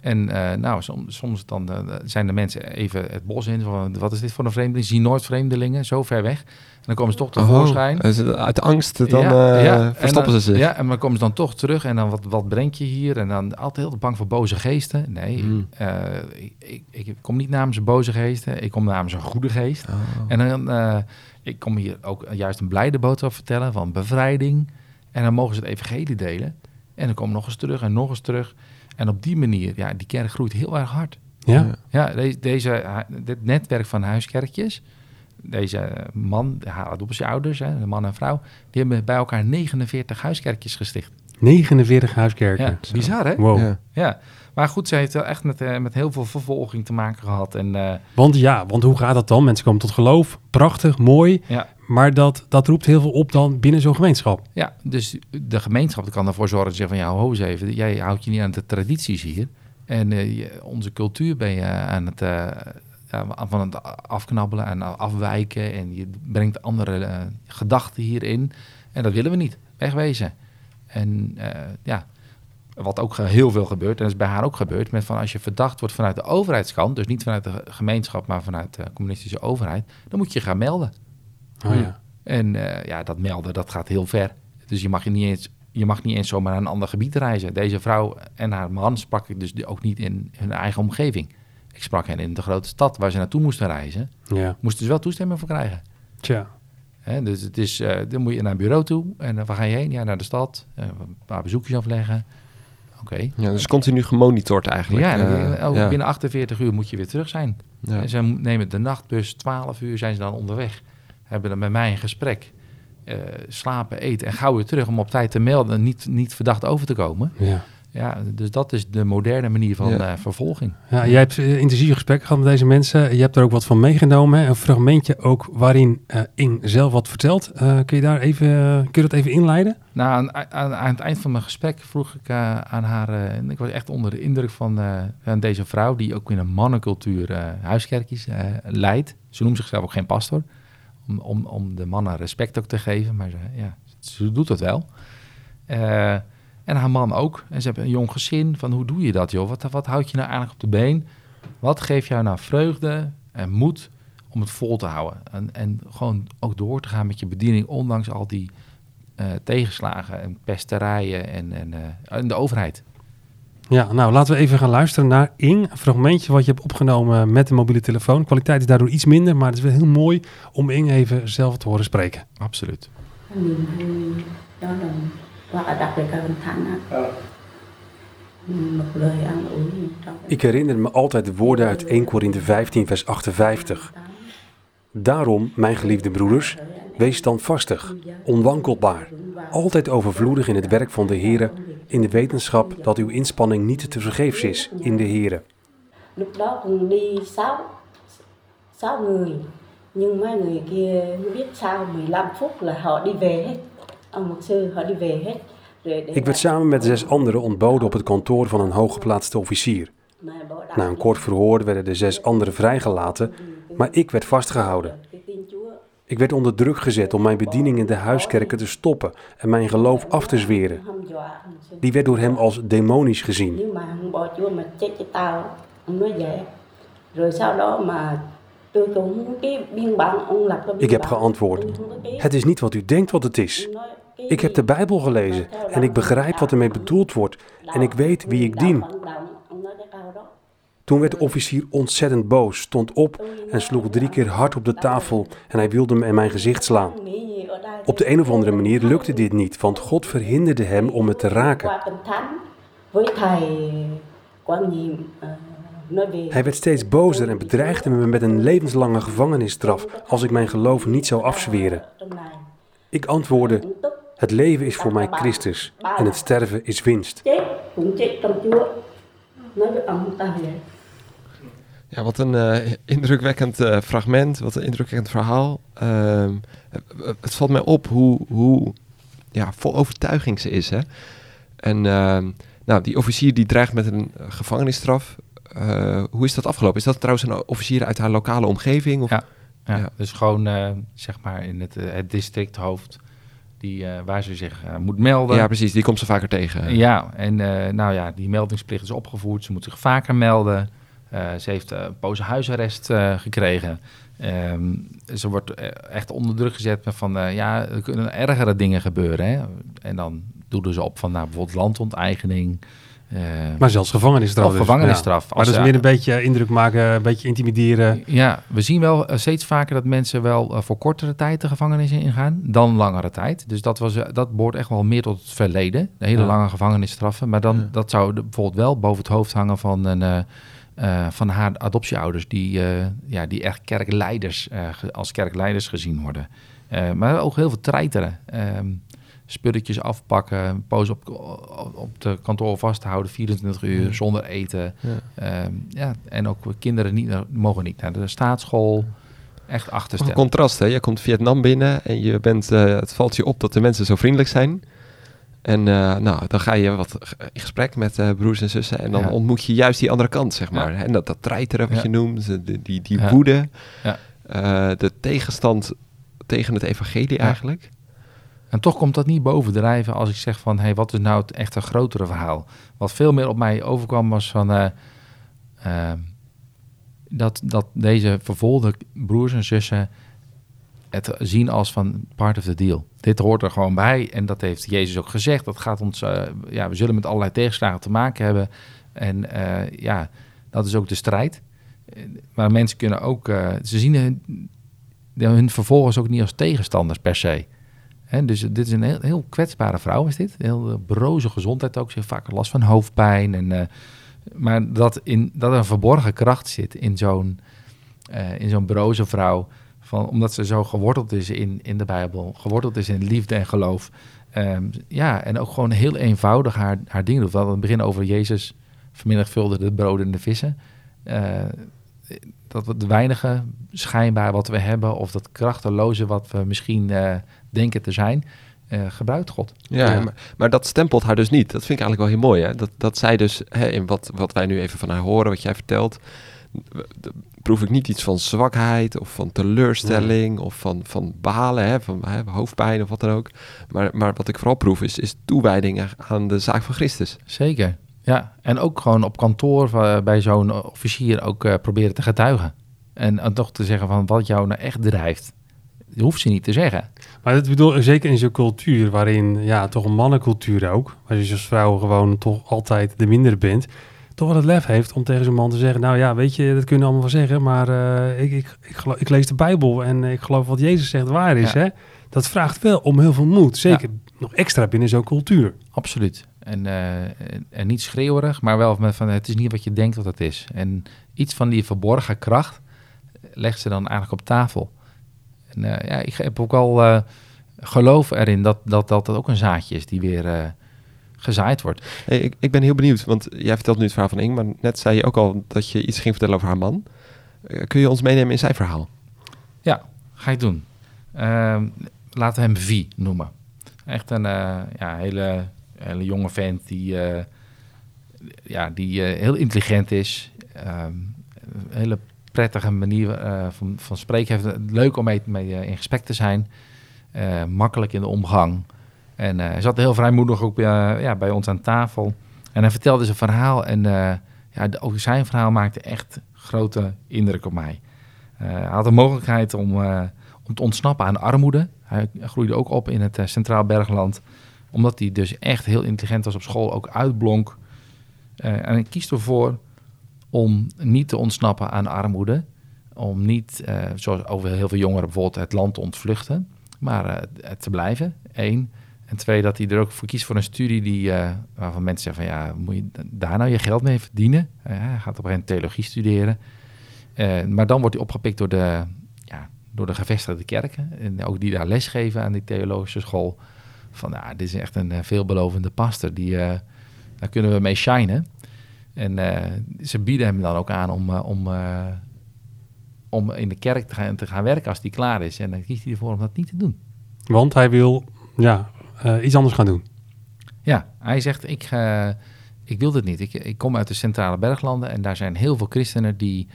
En eh, nou, soms, soms dan, eh, zijn de mensen even het bos in. Van, wat is dit voor een vreemdeling? Ze zien nooit vreemdelingen, zo ver weg. En dan komen ze toch tevoorschijn. Oh, uit angst dan Ja, eh, ja, verstoppen dan- ze zich. Ja, en dan komen ze dan toch terug en dan wat, wat breng je hier? En dan altijd heel bang voor boze geesten. Nee, Hmm. ik, ik, ik kom niet namens boze geesten, ik kom namens een goede geest. Oh. En dan, ik kom hier ook juist een blijde boodschap vertellen van bevrijding. En dan mogen ze het evangelie delen. En dan komen nog eens terug en nog eens terug. En op die manier, ja, die kerk groeit heel erg hard. Ja? Ja. Deze, deze, dit netwerk van huiskerkjes, deze man, haar adoptieouders, hè, de man en vrouw, die hebben bij elkaar 49 huiskerkjes gesticht. 49 huiskerken. Ja, bizar hè? Wow. Ja. Ja, maar goed, ze heeft wel echt met, eh, met heel veel vervolging te maken gehad. En eh, Want ja, want hoe gaat dat dan? Mensen komen tot geloof. Prachtig, mooi. ja, Maar dat, dat roept heel veel op dan binnen zo'n gemeenschap. ja, dus de gemeenschap kan ervoor zorgen, te zeggen van ja, ho eens even, jij houdt je niet aan de tradities hier. En eh, je- onze cultuur ben je aan het, van het afknabbelen en afwijken. En je brengt andere gedachten hierin. En dat willen we niet, wegwezen. En ja, wat ook heel veel gebeurt, en dat is bij haar ook gebeurd, met van als je verdacht wordt vanuit de overheidskant, dus niet vanuit de gemeenschap, maar vanuit de communistische overheid, dan moet je gaan melden. Oh, ja. En eh, ja, dat melden, dat gaat heel ver. Dus je mag, je, niet eens, je mag niet eens zomaar naar een ander gebied reizen. Deze vrouw en haar man sprak ik dus ook niet in hun eigen omgeving. Ik sprak hen in de grote stad waar ze naartoe moesten reizen. ja. Moesten ze wel toestemming voor krijgen. Tja. Dus het is, eh, dan moet je naar een bureau toe. En eh, waar ga je heen? Ja, naar de stad. Een paar bezoekjes afleggen. Oké. Ja, dus continu gemonitord eigenlijk. Ja, ja. binnen 48 uur moet je weer terug zijn. Ja. En ze nemen de nachtbus, 12 uur zijn ze dan onderweg. Hebben dan met mij een gesprek. Eh, slapen, eten en gauw weer terug om op tijd te melden en niet, niet verdacht over te komen. Ja. Ja, dus dat is de moderne manier van Ja. eh, vervolging. Ja, jij hebt eh, intensieve gesprekken gehad met deze mensen. Je hebt er ook wat van meegenomen. hè? Een fragmentje ook waarin eh Ing zelf wat vertelt. Eh, kun je daar even, kun je dat even inleiden? Nou, aan, aan, aan het eind van mijn gesprek vroeg ik aan haar, en ik was echt onder de indruk van, eh, van deze vrouw, die ook in een mannencultuur eh, huiskerkjes eh, leidt. Ze noemt zichzelf ook geen pastor, om, om, om de mannen respect ook te geven, maar ze, ja, ze doet het wel. Eh, en haar man ook. En ze hebben een jong gezin. Van hoe doe je dat, joh? Wat, wat houd je nou eigenlijk op de been? Wat geeft jou nou vreugde en moed om het vol te houden? En, en gewoon ook door te gaan met je bediening, ondanks al die eh, tegenslagen en pesterijen en, en, eh, en de overheid. Ja, nou laten we even gaan luisteren naar Ing. Een fragmentje wat je hebt opgenomen met de mobiele telefoon. Kwaliteit is daardoor iets minder, maar het is wel heel mooi om Ing even zelf te horen spreken. Absoluut. vui Ik herinner me altijd de woorden uit 1 Korinthe 15, vers 58. Daarom, mijn geliefde broeders, wees standvastig, onwankelbaar, altijd overvloedig in het werk van de Heer, in de wetenschap dat uw inspanning niet te vergeefs is in de Heer. nhưng mấy người kia biết sao 15 phút là họ đi về hết Ik werd samen met zes anderen ontboden op het kantoor van een hooggeplaatste officier. Na een kort verhoor werden de zes anderen vrijgelaten, maar ik werd vastgehouden. Ik werd onder druk gezet om mijn bediening in de huiskerken te stoppen en mijn geloof af te zweren. Die werd door hem als demonisch gezien. Ik heb geantwoord. Het is niet wat u denkt wat het is. Ik heb de Bijbel gelezen en ik begrijp wat ermee bedoeld wordt en ik weet wie ik dien. Toen werd de officier ontzettend boos, stond op en sloeg drie keer hard op de tafel en hij wilde me in mijn gezicht slaan. Op de een of andere manier lukte dit niet, want God verhinderde hem om me te raken. Hij werd steeds bozer en bedreigde me met een levenslange gevangenisstraf als ik mijn geloof niet zou afzweren. Ik antwoordde, het leven is voor mij Christus en het sterven is winst. Ja, wat een eh, indrukwekkend eh, fragment, wat een indrukwekkend verhaal. Ehm, het- het valt mij op hoe, hoe ja, vol overtuiging ze is. Hè? En ehm, nou, die officier die dreigt met een eh, gevangenisstraf. Eh, hoe is dat afgelopen? Is dat trouwens een officier uit haar lokale omgeving? Of? Ja. Ja, Ja. Dus gewoon eh, zeg maar in het, eh, het districthoofd die, waar ze zich moet melden. Ja, precies. Die komt ze vaker tegen. Ja, en nou ja, die meldingsplicht is opgevoerd. Ze moet zich vaker melden. Ze heeft een poos huisarrest gekregen. Ehm, ze wordt echt onder druk gezet met van... ja, er kunnen ergere dingen gebeuren. Hè? En dan doelen ze op van nou, bijvoorbeeld landonteigening. Eh, Maar zelfs gevangenisstraf. Of dus. gevangenisstraf. Ja. Maar Als dat is ze- meer een beetje indruk maken, een beetje intimideren. Ja, we zien wel eh, steeds vaker dat mensen wel eh, voor kortere tijd de gevangenis ingaan dan langere tijd. Dus dat, was, dat behoort echt wel meer tot het verleden. De hele Ja. lange gevangenisstraffen. Maar dan, Ja. dat zou bijvoorbeeld wel boven het hoofd hangen van, een, van haar adoptieouders, die, ja, die echt kerkleiders, als kerkleiders gezien worden. Maar ook heel veel treiteren. Ehm, spulletjes afpakken, poos op, op de kantoor vasthouden, 24 uur zonder eten. Ja. Ehm, ja, en ook kinderen niet, mogen niet naar de staatsschool. Echt Toch een achterstellen. contrast, hè? Je komt Vietnam binnen en je bent, eh, het valt je op dat de mensen zo vriendelijk zijn. En eh, nou, dan ga je wat in gesprek met eh, broers en zussen en dan Ja. ontmoet je juist die andere kant, zeg maar. Ja. En dat, dat treiteren wat Ja. je noemt, die, die, die Ja. woede, Ja. eh, de tegenstand tegen het evangelie Ja. eigenlijk. En toch komt dat niet bovendrijven als ik zeg van... Hey, wat is nou het echte grotere verhaal? Wat veel meer op mij overkwam was van... eh, ehm, dat, dat deze vervolgde broers en zussen het zien als van part of the deal. Dit hoort er gewoon bij en dat heeft Jezus ook gezegd. Dat gaat ons, eh, ja, we zullen met allerlei tegenslagen te maken hebben. En eh, ja, dat is ook de strijd. Eh, Maar mensen kunnen ook, eh, ze zien, hun- hun vervolgens ook niet als tegenstanders per se. Dus dit is een heel, kwetsbare vrouw, is dit. Heel eh, broze gezondheid ook. Ze heeft vaak last van hoofdpijn. En, eh, maar dat, in, dat er een verborgen kracht zit in zo'n eh, in zo'n broze vrouw. Van, omdat ze zo geworteld is in, in de Bijbel. Geworteld is in liefde en geloof. Ehm, ja, en ook gewoon heel eenvoudig haar, haar dingen doet. We hadden het begin over Jezus vermenigvuldigde de broden en de vissen. Dat we de weinige schijnbaar wat we hebben... of dat krachteloze wat we misschien eh, denken te zijn... eh, gebruikt God. Ja, Ja. Maar, maar dat stempelt haar dus niet. Dat vind ik eigenlijk wel heel mooi. Hè? Dat, dat zij dus, hè, in wat, wat wij nu even van haar horen, wat jij vertelt, proef ik niet iets van zwakheid of van teleurstelling of van, van balen, hè, van hè, hoofdpijn of wat dan ook. Maar, maar wat ik vooral proef is, is toewijding aan de zaak van Christus. Zeker, ja. En ook gewoon op kantoor eh, bij zo'n officier ook eh, proberen te getuigen. En eh, toch te zeggen van wat jou nou echt drijft. Dat hoeft ze niet te zeggen. Maar dat bedoel zeker in zo'n cultuur waarin, ja, toch een mannencultuur ook, waar je als vrouw gewoon toch altijd de mindere bent, toch wel het lef heeft om tegen zo'n man te zeggen, nou ja, weet je, dat kunnen we allemaal wel zeggen, maar ik, ik, ik, geloof, ik lees de Bijbel en ik geloof wat Jezus zegt waar is, Ja. hè. Dat vraagt wel om heel veel moed, zeker nog extra binnen zo'n cultuur. Absoluut. En, eh, en, niet schreeuwerig, maar wel met van het is niet wat je denkt dat het is. En iets van die verborgen kracht legt ze dan eigenlijk op tafel. En eh, ja, ik heb ook wel eh, geloof erin dat, dat, dat dat ook een zaadje is die weer eh, gezaaid wordt. Hey, ik, ik ben heel benieuwd, want jij vertelt nu het verhaal van Ing, maar net zei je ook al dat je iets ging vertellen over haar man. Eh, kun je ons meenemen in zijn verhaal? Ja, ga ik doen. Ehm, laten we hem V noemen. Echt een eh, ja, hele, hele jonge vent die, eh, ja, die eh, heel intelligent is. Ehm, een hele prettige manier eh, van, van spreken heeft. Leuk om mee, in gesprek te zijn. Makkelijk in de omgang. En hij zat heel vrijmoedig ook bij, ja, bij ons aan tafel. En hij vertelde zijn verhaal. En ja, ook zijn verhaal maakte echt grote indruk op mij. Hij had de mogelijkheid om, om te ontsnappen aan armoede. Hij groeide ook op in het Centraal Bergland. Omdat hij dus echt heel intelligent was op school, ook uitblonk. Eh, en hij kiest ervoor om niet te ontsnappen aan armoede. Om niet, eh, zoals over heel veel jongeren bijvoorbeeld, het land te ontvluchten. Maar het te blijven, één. En twee, dat hij er ook voor kiest voor een studie die, waarvan mensen zeggen van... ja, moet je daar nou je geld mee verdienen? Hij gaat op een theologie studeren. Maar dan wordt hij opgepikt door de, ja, door de gevestigde kerken. En ook die daar lesgeven aan die theologische school. Van, nou, dit is echt een eh, veelbelovende pastor. Die, eh, daar kunnen we mee shinen. En eh, ze bieden hem dan ook aan om, om, om in de kerk te gaan, te gaan werken als die klaar is. En dan kiest hij ervoor om dat niet te doen. Want hij wil, ja, iets anders gaan doen. Ja, hij zegt, ik, ik wil dit niet. Ik, ik kom uit de centrale berglanden en daar zijn heel veel christenen die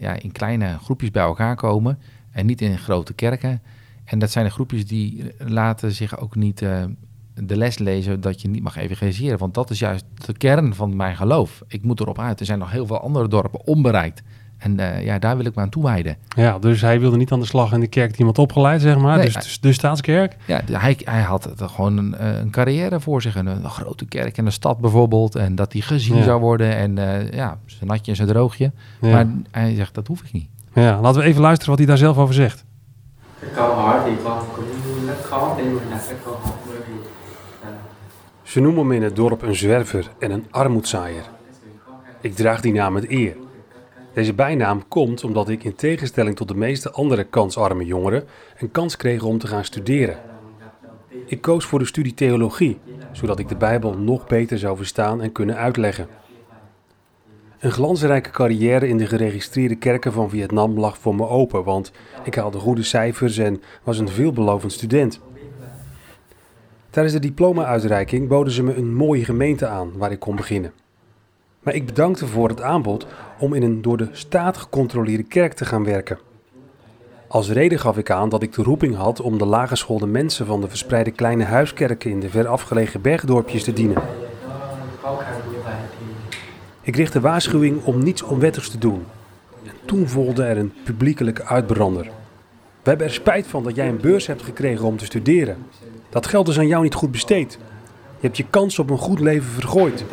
ja, in kleine groepjes bij elkaar komen en niet in grote kerken. En dat zijn de groepjes die laten zich ook niet eh, de les lezen dat je niet mag evangeliseren. Want dat is juist de kern van mijn geloof. Ik moet erop uit. Er zijn nog heel veel andere dorpen onbereikt. En eh, ja, daar wil ik me aan toewijden. Ja, dus hij wilde niet aan de slag in de kerk die iemand opgeleid, zeg maar. Nee, dus hij- de, staatskerk. Ja, hij, hij had gewoon een, eh, een carrière voor zich. Een, een grote kerk in de stad bijvoorbeeld. En dat hij gezien Ja. zou worden. En eh, ja, zijn natje en zijn droogje. Ja. Maar hij zegt, dat hoef ik niet. ja, laten we even luisteren wat hij daar zelf over zegt. Câu hỏi thì con cũng rất khó để đặt câu hỏi bởi vì Ze noemen me in het dorp een zwerver en een armoedzaaier. Ik draag die naam met eer. Deze bijnaam komt omdat ik in tegenstelling tot de meeste andere kansarme jongeren een kans kreeg om te gaan studeren. Ik koos voor de studie theologie, zodat ik de Bijbel nog beter zou verstaan en kunnen uitleggen. Een glansrijke carrière in de geregistreerde kerken van Vietnam lag voor me open, want ik haalde goede cijfers en was een veelbelovend student. Tijdens de diploma-uitreiking boden ze me een mooie gemeente aan waar ik kon beginnen. Maar ik bedankte voor het aanbod om in een door de staat gecontroleerde kerk te gaan werken. Als reden gaf ik aan dat ik de roeping had om de laaggeschoolde mensen van de verspreide kleine huiskerken in de ver afgelegen bergdorpjes te dienen. khó khăn như vậy thì Ik richtte waarschuwing om niets onwettigs te doen. En toen volgde er een publiekelijke uitbrander. We hebben er spijt van dat jij een beurs hebt gekregen om te studeren. Dat geld is aan jou niet goed besteed. Je hebt je kans op een goed leven vergooid.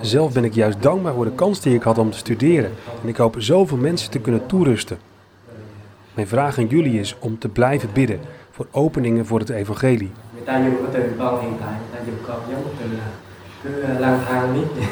Zelf ben ik juist dankbaar voor de kans die ik had om te studeren en ik hoop zoveel mensen te kunnen toerusten. Mijn vraag aan jullie is om te blijven bidden voor openingen voor het evangelie. Ờ, lang thang miết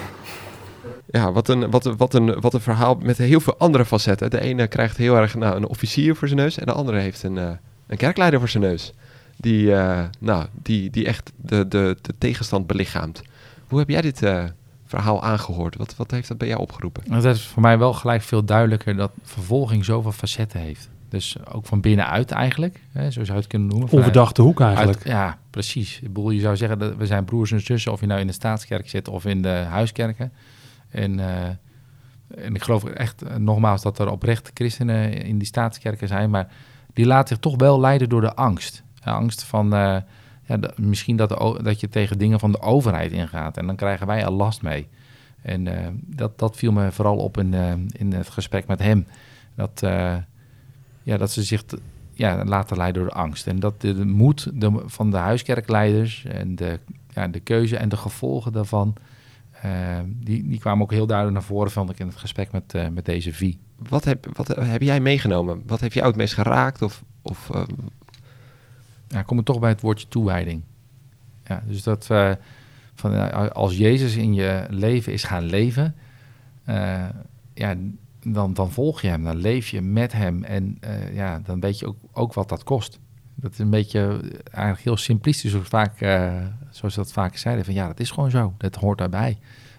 Ja, wat een, wat, een, wat, een, wat een verhaal met heel veel andere facetten. De ene krijgt heel erg nou, een officier voor zijn neus en de andere heeft een, eh, een kerkleider voor zijn neus. Die, eh, nou, die, die echt de, de, de tegenstand belichaamt. Hoe heb jij dit eh, verhaal aangehoord? Wat, wat heeft dat bij jou opgeroepen? Het is voor mij wel gelijk veel duidelijker dat vervolging zoveel facetten heeft. Dus ook van binnenuit eigenlijk, hè, zo zou je het kunnen noemen. Onverdachte hoek eigenlijk. Uit- ja, precies. Ik bedoel, je zou zeggen dat we zijn broers en zussen, of je nou in de staatskerk zit of in de huiskerken. En, eh, en ik geloof echt, eh, nogmaals, dat er oprecht christenen in die staatskerken zijn, maar die laten zich toch wel leiden door de angst. De angst van eh, ja, de- misschien dat, de, dat je tegen dingen van de overheid ingaat en dan krijgen wij al last mee. En dat, dat viel me vooral op in, in het gesprek met hem. Dat, ja, dat ze zich te- ja, laten leiden door de angst. En dat de, de moed de, van de huiskerkleiders en de, ja, de keuze en de gevolgen daarvan, eh, die, die kwamen ook heel duidelijk naar voren, vond ik, in het gesprek met, eh, met deze V. Wat heb, wat heb jij meegenomen? Wat heeft jou het meest geraakt? Of, of, eh, Ja, kom ik toch bij het woordje toewijding. Ja, dus dat van, als Jezus in je leven is gaan leven, ja, dan, dan volg je hem, dan leef je met hem en eh, ja, dan weet je ook, ook wat dat kost. Dat is een beetje eh, eigenlijk heel simplistisch, zoals, vaak, eh, zoals dat vaak zeiden. Van ja, dat is gewoon zo, dat hoort daarbij.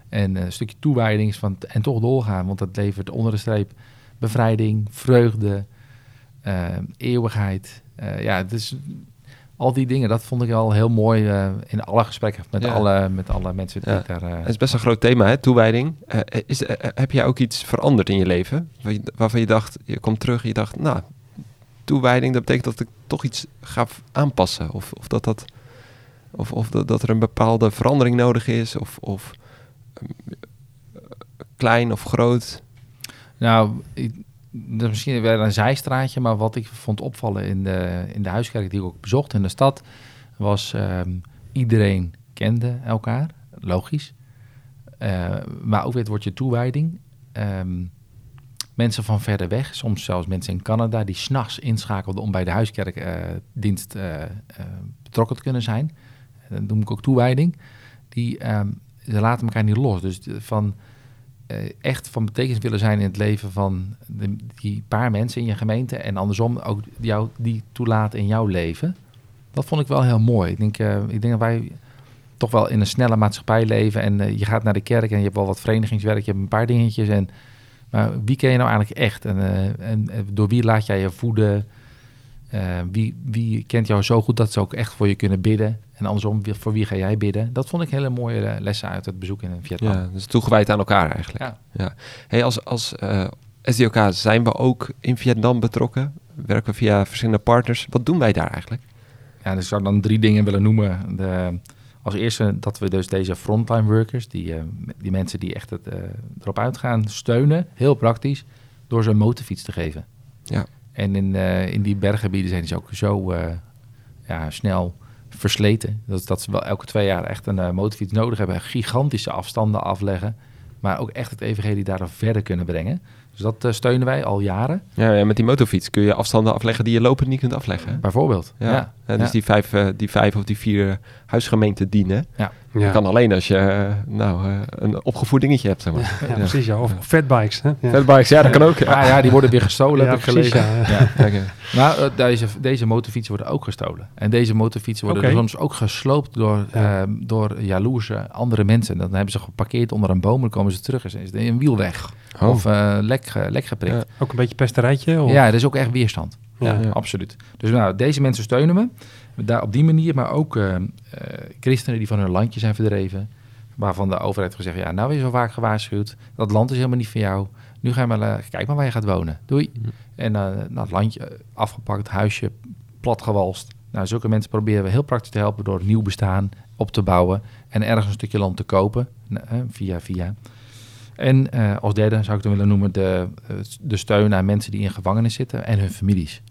En eh, een stukje toewijding is van en toch doorgaan, want dat levert onder de streep bevrijding, vreugde, eh, eeuwigheid. Eh, ja, dus al die dingen, dat vond ik al heel mooi eh, in alle gesprekken met, Ja. alle, met alle mensen die Ja. ik daar... eh, het is best een groot thema, hè? toewijding. Eh, is, heb jij ook iets veranderd in je leven? Waarvan je dacht, je komt terug en je dacht, nou, toewijding, dat betekent dat ik toch iets ga aanpassen. Of, of, dat, dat, of, of dat, dat er een bepaalde verandering nodig is. Of, of klein of groot. Nou, ik, dat is misschien weer een zijstraatje, maar wat ik vond opvallen in de, in de huiskerk die ik ook bezocht in de stad, was ehm, iedereen kende elkaar, logisch. Eh, maar ook weer het woordje toewijding. Ehm, mensen van verder weg, soms zelfs mensen in Canada, die s'nachts inschakelden om bij de huiskerkdienst eh, eh, betrokken te kunnen zijn. Dat noem ik ook toewijding. Die ehm, ze laten elkaar niet los. Dus van echt van betekenis willen zijn in het leven van die paar mensen in je gemeente en andersom ook jou, die toelaten in jouw leven. Dat vond ik wel heel mooi. Ik denk, eh, ik denk dat wij toch wel in een snelle maatschappij leven en eh, je gaat naar de kerk en je hebt wel wat verenigingswerk, je hebt een paar dingetjes en maar wie ken je nou eigenlijk echt en, eh, en eh, door wie laat jij je voeden? Eh, wie, wie kent jou zo goed dat ze ook echt voor je kunnen bidden? En andersom, voor wie ga jij bidden? Dat vond ik hele mooie eh, lessen uit het bezoek in Vietnam. Ja, dus toegewijd aan elkaar eigenlijk. Ja. Hey, als als eh, SDOK zijn we ook in Vietnam betrokken. Werken we via verschillende partners. Wat doen wij daar eigenlijk? Ja, dus ik zou dan drie dingen willen noemen. De, als eerste dat we dus deze frontline workers, die, eh, die mensen die echt het, erop uitgaan, steunen, heel praktisch, door ze een motorfiets te geven. Ja. En in, in die berggebieden zijn ze ook zo ja, snel versleten, dat, dat ze wel elke twee jaar echt een eh, motorfiets nodig hebben, gigantische afstanden afleggen, maar ook echt het evangelie daardoor verder kunnen brengen. Dus dat eh, steunen wij al jaren, Ja, ja, met die motorfiets kun je afstanden afleggen die je lopend niet kunt afleggen. hè? bijvoorbeeld. Ja. Ja. Ja, dus. Die, vijf, eh, die vijf of die vier huisgemeenten dienen. Ja. Ja. kan alleen als je eh, nou, eh, een opgevoed dingetje hebt. Zeg maar. Ja, precies. Ja. Of fatbikes. Hè? Ja. Fatbikes, ja, dat kan ook. Ah ja, die worden weer gestolen, Ja, heb ik precies, gelezen. ja. Ja. Kijk, eh, Nou, eh, deze, deze motorfietsen worden ook gestolen. En deze motorfietsen worden soms ook gesloopt door, Ja. ehm, door jaloerse andere mensen. Dan hebben ze geparkeerd onder een boom, dan komen ze terug en is een wiel weg. Oh. Of eh, lek, lek geprikt. Ja. Ook een beetje pesterijtje? Of? Ja, er is ook echt weerstand. Ja. Absoluut. Dus nou, deze mensen steunen me. Daar op die manier, maar ook eh, eh, christenen die van hun landje zijn verdreven. Waarvan de overheid gezegd, ja, nou is zo vaak gewaarschuwd. Dat land is helemaal niet voor jou. Nu ga je maar, eh, kijk maar waar je gaat wonen. Doei. En nou, het landje afgepakt, huisje platgewalst. Nou, zulke mensen proberen we heel praktisch te helpen door nieuw bestaan op te bouwen. En ergens een stukje land te kopen, via via. En eh, als derde zou ik dan willen noemen de, eh, de steun aan mensen die in gevangenis zitten en hun families.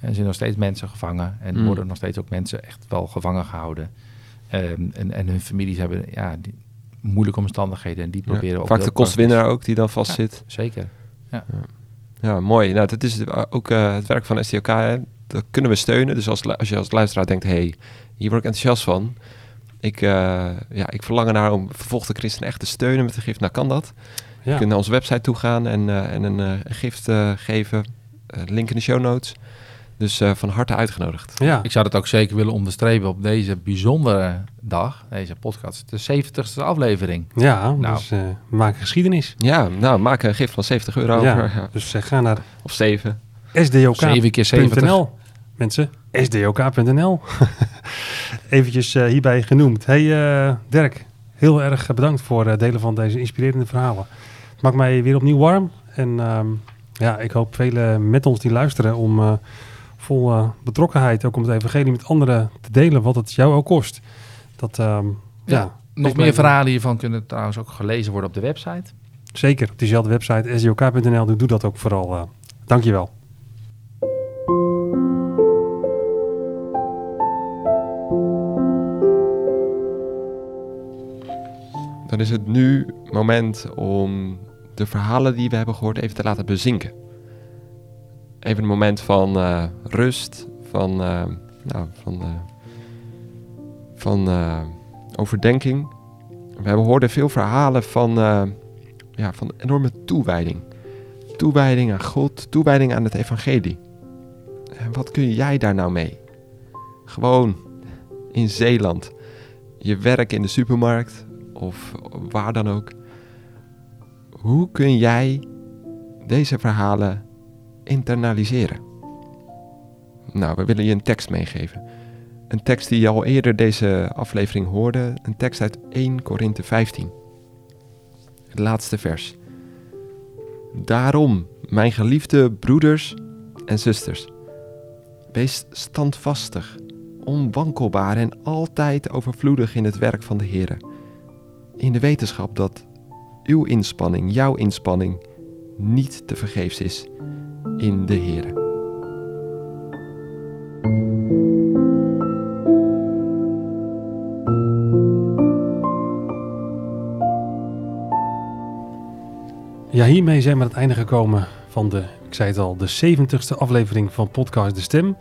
Er zijn nog steeds mensen gevangen en Mm. worden nog steeds ook mensen echt wel gevangen gehouden. Ehm, en, en hun families hebben, ja, die, moeilijke omstandigheden. En die Ja, proberen ook Vaak de kostwinnaar ook die dan vastzit. Zeker. Ja, mooi. Nou, dat is ook uh, het werk van STOK. Hè. Dat kunnen we steunen. Dus als, als je als luisteraar denkt, hey, hier word ik enthousiast van. Ik, uh, ja, ik verlang ernaar om vervolgde christenen echt te steunen met een gift. Nou, kan dat. Ja. Je kunt naar onze website toe gaan en, uh, en een, uh, een gift uh, geven. Uh, link in de show notes. Dus uh, van harte uitgenodigd. Ja, Ik zou dat ook zeker willen onderstrepen op deze bijzondere dag, deze podcast, de 70ste aflevering. ja Nou. dus eh, maken geschiedenis. Ja, nou, maak een gift van 70 euro Ja. over. Ja. Dus eh, ga naar Of 7. sdok.nl. 7 keer 70. Mensen, sdok.nl. Eventjes eh, hierbij genoemd. Hey eh, Dirk, heel erg bedankt voor het delen van deze inspirerende verhalen. Het maakt mij weer opnieuw warm. En ehm, ja, ik hoop velen met ons die luisteren om eh, vol eh, betrokkenheid ook om het evangelie met anderen te delen, wat het jou ook kost. Dat, ehm, ja, Ja, Nog meer verhalen hiervan kunnen trouwens ook gelezen worden op de website. Zeker, op diezelfde website sdok.nl. Doe, doe dat ook vooral. eh dankjewel. Dan is het nu moment om de verhalen die we hebben gehoord even te laten bezinken. Even een moment van eh, rust, van, eh, nou, van, eh, van overdenking. We hebben hoorden veel verhalen van, ja, van enorme toewijding. Toewijding aan God, toewijding aan het evangelie. En wat kun jij daar nou mee? Gewoon in Zeeland. Je werk in de supermarkt, of waar dan ook. Hoe kun jij deze verhalen internaliseren? Nou, we willen je een tekst meegeven. Een tekst die je al eerder deze aflevering hoorde. Een tekst uit 1 Korinthe 15. Het laatste vers. Daarom, mijn geliefde broeders en zusters, wees standvastig, onwankelbaar en altijd overvloedig in het werk van de Heer in de wetenschap dat uw inspanning, jouw inspanning, niet te vergeefs is in de Heer. Ja, hiermee zijn we aan het einde gekomen van de, ik zei het al, de 70ste aflevering van podcast De Stem.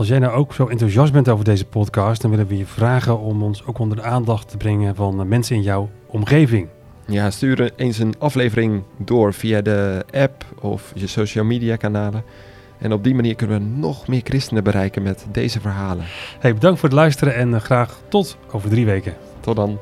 Als jij nou ook zo enthousiast bent over deze podcast, dan willen we je vragen om ons ook onder de aandacht te brengen van mensen in jouw omgeving. Ja, stuur eens een aflevering door via de app of je social media kanalen. En op die manier kunnen we nog meer christenen bereiken met deze verhalen. Hey, bedankt voor het luisteren en eh, graag tot over drie weken. Tot dan.